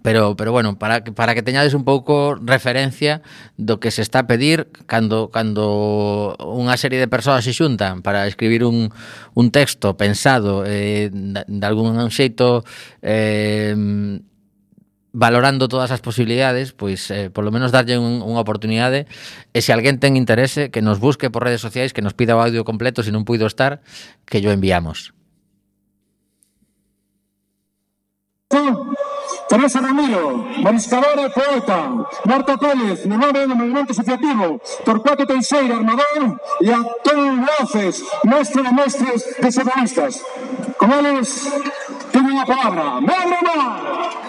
Pero, pero bueno, para, para que teñades un pouco referencia do que se está a pedir cando, cando unha serie de persoas se xuntan para escribir un, un texto pensado eh, de algún xeito eh, valorando todas as posibilidades, pois eh, por lo menos darlle un, unha oportunidade e se alguén ten interese que nos busque por redes sociais, que nos pida o audio completo se non puido estar, que yo enviamos. Sí. Teresa Ramiro, mariscadora e poeta, Marta Pérez, memória do movimento asociativo, Torcuato Teixeira, armador, e Antón López, mestre de mestres de socialistas. Con eles, teñen a palabra. ¡Membrana!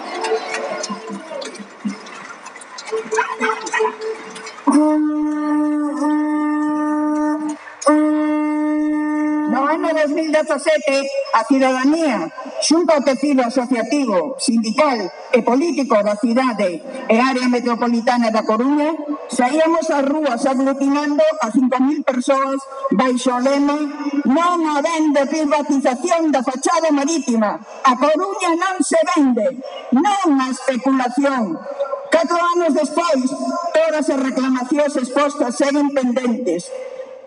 ofrecete a cidadanía xunto ao tecido asociativo, sindical e político da cidade e área metropolitana da Coruña, saíamos ás rúas aglutinando a 5.000 persoas baixo o lema non habendo privatización da fachada marítima. A Coruña non se vende, non a especulación. Catro anos despois, todas as reclamacións expostas seguen pendentes.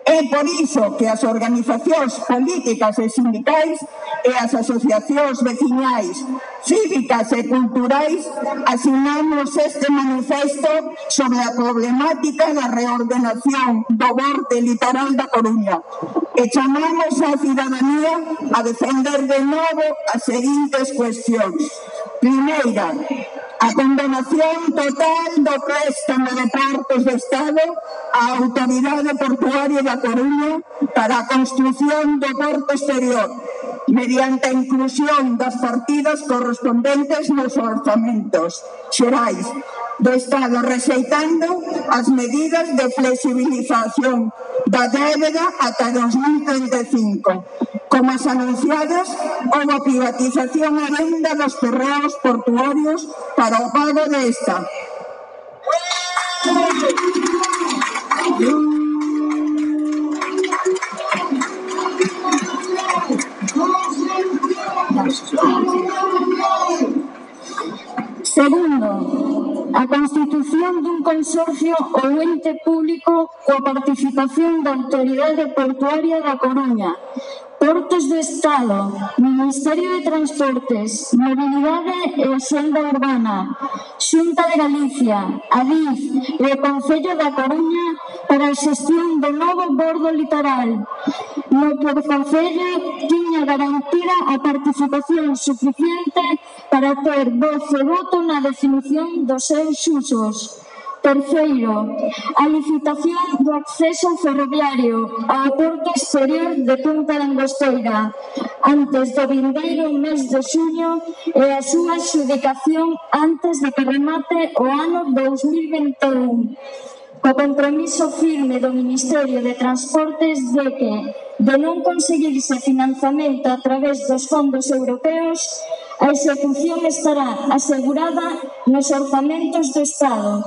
É por iso que as organizacións políticas e sindicais e as asociacións veciñais, cívicas e culturais asinamos este manifesto sobre a problemática da reordenación do borde litoral da Coruña e chamamos á cidadanía a defender de novo as seguintes cuestións. Primeira, a condenación total do préstamo de partes do Estado á Autoridade Portuaria da Coruña para a construción do porto exterior mediante a inclusión das partidas correspondentes nos orzamentos xerais do Estado rexeitando as medidas de flexibilización da débeda ata 2035. Como as anunciadas, houve privatización a venda dos terreos portuarios para o pago desta. Segundo, a constitución dun consorcio ou ente público coa participación da Autoridade Portuaria da Coruña, Portos do Estado, Ministerio de Transportes, Mobilidade e Xenda Urbana, Xunta de Galicia, Adif e o Concello da Coruña para a xestión do novo bordo litoral, no por Concello tiña garantida a participación suficiente para ter voz e voto na definición dos seus usos. Terceiro, a licitación do acceso ferroviario ao porto exterior de Punta de Angosteira antes do vindeiro mes de xuño e a súa xudicación antes de que remate o ano 2021 co compromiso firme do Ministerio de Transportes de que, de non conseguirse financiamento a través dos fondos europeos, a execución estará asegurada nos orzamentos do Estado,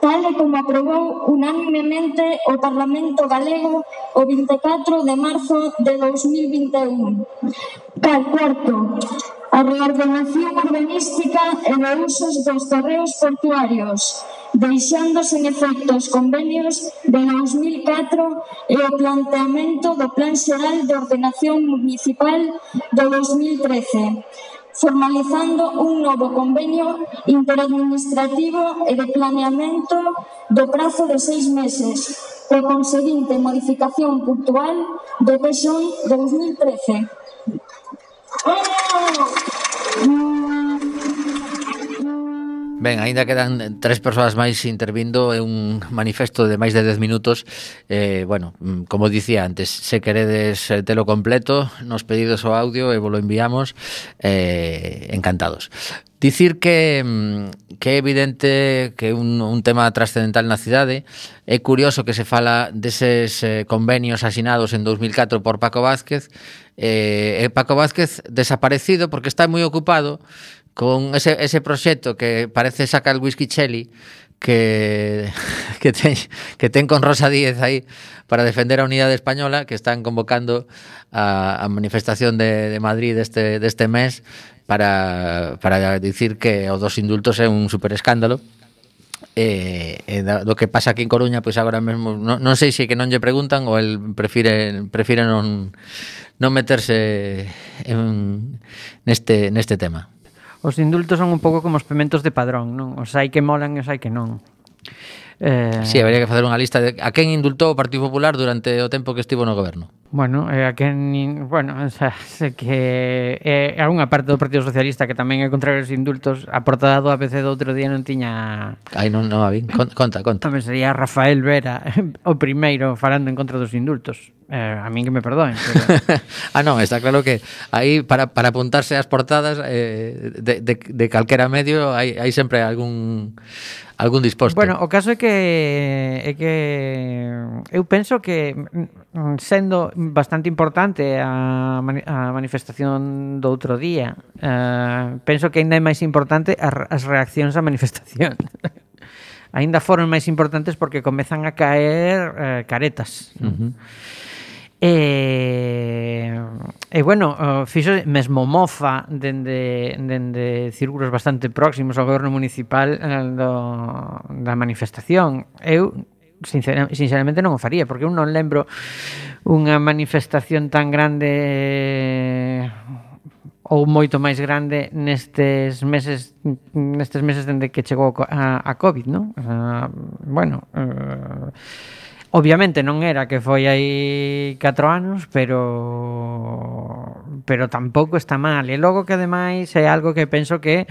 tal e como aprobou unánimemente o Parlamento galego o 24 de marzo de 2021. Cal cuarto, a reordenación urbanística e de usos dos terreos portuarios, deixando sen efecto os convenios de 2004 e o planteamento do Plan Xeral de Ordenación Municipal do 2013 formalizando un novo convenio interadministrativo e de planeamento do prazo de seis meses, co conseguinte modificación puntual do PSOE de 2013. Ben, aínda quedan tres persoas máis intervindo, en un manifesto de máis de 10 minutos. Eh, bueno, mm, como dicía antes, se queredes eh, telo completo, nos pedidos o audio e vos lo enviamos eh, encantados. Dicir que, mm, que é evidente que un, un tema trascendental na cidade é curioso que se fala deses eh, convenios asinados en 2004 por Paco Vázquez eh, eh, Paco Vázquez desaparecido porque está moi ocupado con ese, ese proxecto que parece sacar el whisky Chelly que que ten, que ten con Rosa Díez aí para defender a unidade española que están convocando a, a manifestación de, de Madrid deste, deste mes para, para dicir que o dos indultos é un superescándalo eh, eh, do que pasa aquí en Coruña, pois agora mesmo non, non sei se que non lle preguntan ou el prefire prefire non non meterse en neste neste tema. Os indultos son un pouco como os pementos de padrón, non? Os hai que molan e os hai que non. Eh... Sí, habría que facer unha lista de a quen indultou o Partido Popular durante o tempo que estivo no goberno. Bueno, eh, a quen, bueno, o sea, sé que eh, a unha parte do Partido Socialista que tamén é contra os indultos, a portada do ABC do outro día non tiña Ai, non, non a vi. Conta, conta. Tamén sería Rafael Vera o primeiro falando en contra dos indultos. Eh, a min que me perdoen. Pero... ah, non, está claro que aí para, para apuntarse ás portadas eh, de, de, de calquera medio hai, hai sempre algún algún disposto. Bueno, o caso é que é que eu penso que mm, sendo bastante importante a, a manifestación do outro día, eh, penso que ainda é máis importante as reaccións á manifestación. ainda foron máis importantes porque comezan a caer eh, caretas. Uh -huh. E, e bueno, fixo mesmo mofa dende, dende círculos bastante próximos ao goberno municipal eh, do, da manifestación. Eu sincera, sinceramente non o faría, porque eu non lembro unha manifestación tan grande ou moito máis grande nestes meses nestes meses dende que chegou a, a COVID, non? Uh, bueno, uh, Obviamente non era que foi aí 4 anos, pero pero tampouco está mal. E logo que ademais é algo que penso que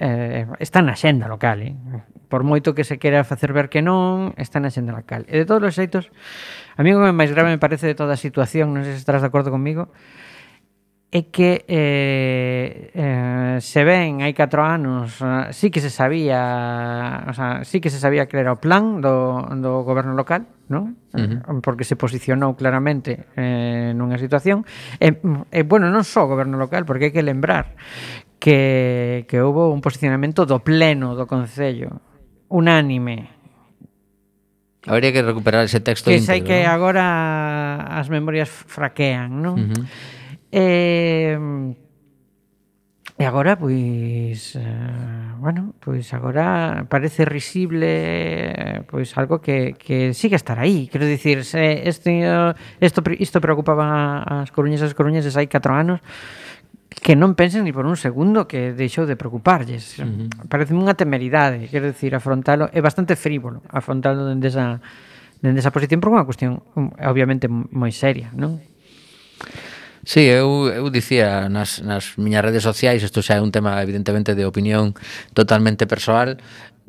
eh, está na xenda local, eh? por moito que se quera facer ver que non, está na xenda local. E de todos os xeitos, a mí o que máis grave me parece de toda a situación, non sei se estarás de acordo comigo, é que eh, eh, se ven hai 4 anos eh, sí que se sabía o sea, sí que se sabía que era o plan do, do goberno local ¿no? uh -huh. porque se posicionou claramente eh, nunha situación e, eh, eh, bueno, non só o goberno local porque hai que lembrar que, que houve un posicionamento do pleno do Concello unánime Habría que recuperar ese texto Que sei que ¿no? agora as memorias fraquean, non? Uh -huh E, e agora, pois, eh, bueno, pois agora parece risible pois algo que, que sigue estar aí. Quero dicir, se isto, isto, isto preocupaba as coruñesas e coruñeses hai 4 anos, que non pensen ni por un segundo que deixou de preocuparlles. Uh -huh. Parece unha temeridade, quero dicir, afrontalo é bastante frívolo, afrontalo dende esa dende esa posición por unha cuestión obviamente moi seria, non? Sí, eu, eu dicía nas, nas miñas redes sociais, isto xa é un tema evidentemente de opinión totalmente persoal,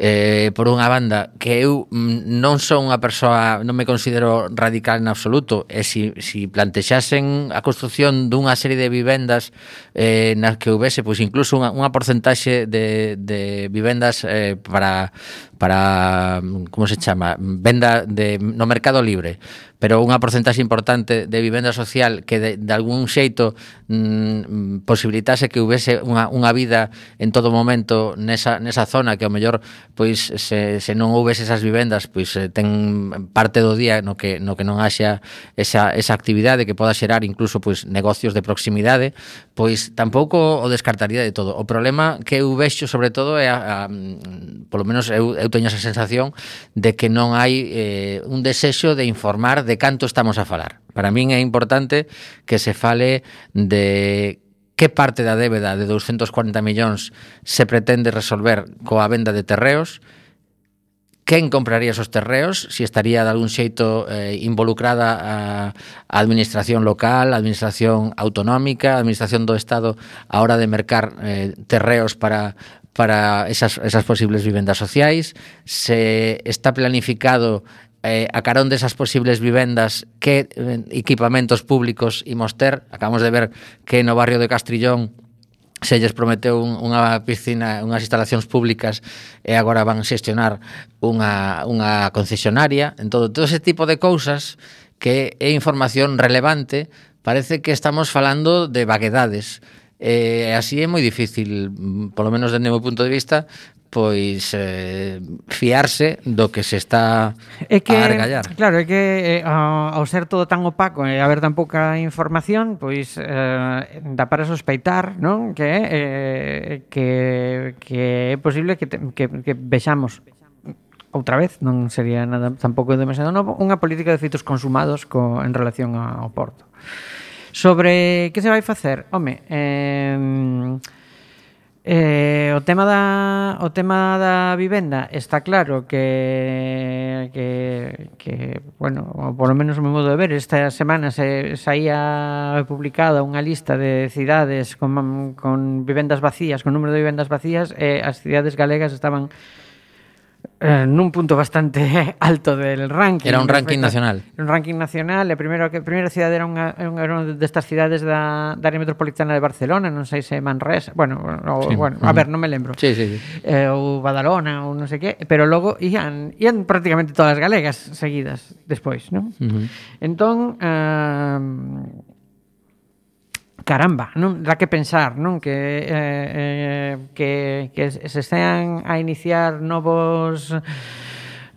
eh, por unha banda que eu mm, non son unha persoa non me considero radical en absoluto e si, si plantexasen a construción dunha serie de vivendas eh, nas que houvese pois incluso unha, unha porcentaxe de, de vivendas eh, para para mm, como se chama? Venda de, no mercado libre pero unha porcentaxe importante de vivenda social que de, de algún xeito mm, posibilitase que houvese unha, unha vida en todo momento nesa, nesa zona que ao mellor pois se, se non houvese esas vivendas pois eh, ten parte do día no que, no que non haxa esa, esa actividade que poda xerar incluso pois negocios de proximidade pois tampouco o descartaría de todo. O problema que eu vexo sobre todo é a, a, mm, polo menos eu, eu teño esa sensación de que non hai eh, un desexo de informar de de canto estamos a falar. Para min é importante que se fale de que parte da débeda de 240 millóns se pretende resolver coa venda de terreos, quen compraría esos terreos, si estaría de algún xeito eh, involucrada a, a administración local, a administración autonómica, a administración do Estado a hora de mercar eh, terreos para para esas, esas posibles vivendas sociais, se está planificado eh, a carón desas posibles vivendas que eh, equipamentos públicos imos ter. Acabamos de ver que no barrio de Castrillón se lles prometeu unha piscina, unhas instalacións públicas e agora van xestionar unha, unha concesionaria. En todo, todo ese tipo de cousas que é información relevante parece que estamos falando de vaguedades E eh, así é moi difícil, mm, polo menos dende o meu punto de vista, pois eh, fiarse do que se está é que, a argallar. Claro, é que eh, ao ser todo tan opaco e haber tan pouca información, pois eh, dá para sospeitar, non? Que eh, que que é posible que te, que que vexamos outra vez, non sería nada tampouco demasiado novo, unha política de feitos consumados co, en relación ao Porto. Sobre que se vai facer? Home, eh, Eh, o tema da o tema da vivenda está claro que que, que bueno, por lo menos o meu modo de ver, esta semana se saía publicada unha lista de cidades con con vivendas vacías, con número de vivendas vacías e eh, as cidades galegas estaban eh, nun punto bastante alto del ranking. Era un ranking respecto, nacional. Un ranking nacional, e primeiro que primeira cidade era unha, era unha destas cidades da, da área metropolitana de Barcelona, non sei se Manresa, bueno, o, sí. bueno, a ver, non me lembro. Sí, sí, sí. Eh, ou Badalona ou non sei que, pero logo ian, ian prácticamente todas as galegas seguidas despois, non? Uh -huh. Entón, eh, caramba, non? Dá que pensar, non? Que, eh, eh, que, que se estean a iniciar novos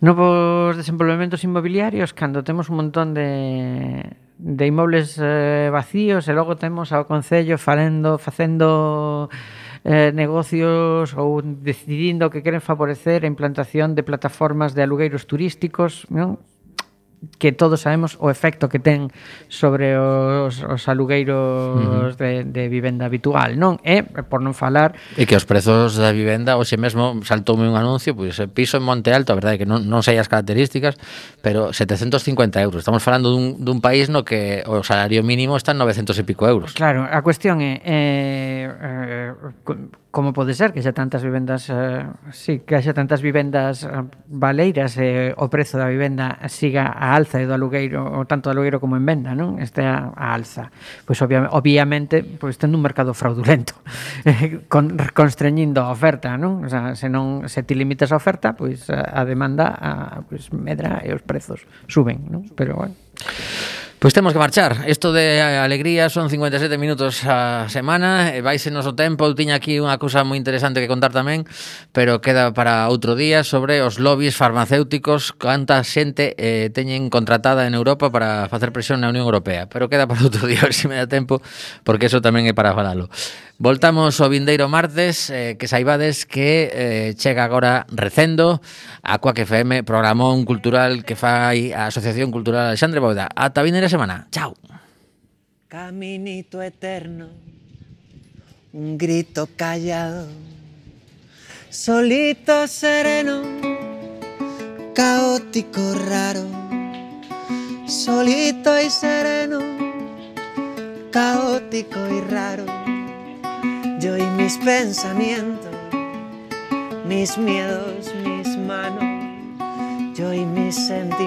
novos desenvolvementos inmobiliarios cando temos un montón de de inmobles eh, vacíos e logo temos ao Concello falendo, facendo eh, negocios ou decidindo que queren favorecer a implantación de plataformas de alugueiros turísticos, non? que todos sabemos o efecto que ten sobre os, os alugueiros uh -huh. de, de vivenda habitual, non? E, por non falar... E que os prezos da vivenda, hoxe mesmo saltoume un anuncio, pois pues, piso en Monte Alto, a verdade que non, non sei as características, pero 750 euros. Estamos falando dun, dun país no que o salario mínimo está en 900 e pico euros. Claro, a cuestión é... Eh, eh, como pode ser que xa tantas vivendas eh, sí, que xa tantas vivendas eh, baleiras e eh, o prezo da vivenda siga a alza e do alugueiro o tanto do alugueiro como en venda, non? Este a, a alza. Pois obvia, obviamente, pois tendo un mercado fraudulento eh, con, constreñindo a oferta, non? O sea, se non se ti limitas a oferta, pois a, a demanda a, pois medra e os prezos suben, non? Pero bueno. Pois temos que marchar. Isto de alegría son 57 minutos a semana eh, e vaise noso tempo. Eu tiña aquí unha cousa moi interesante que contar tamén, pero queda para outro día sobre os lobbies farmacéuticos, canta xente eh, teñen contratada en Europa para facer presión na Unión Europea. Pero queda para outro día, a ver se si me dá tempo, porque eso tamén é para falalo. Voltamos o vindeiro martes, eh, que saibades que eh, chega agora recendo a Coac FM, programón cultural que fai a Asociación Cultural Alexandre Bóveda. Ata vindeira semana. Chao. Caminito eterno, un grito callado, solito sereno, caótico raro, solito y sereno, caótico y raro yo y mis pensamientos, mis miedos, mis manos, yo y mis sentimientos.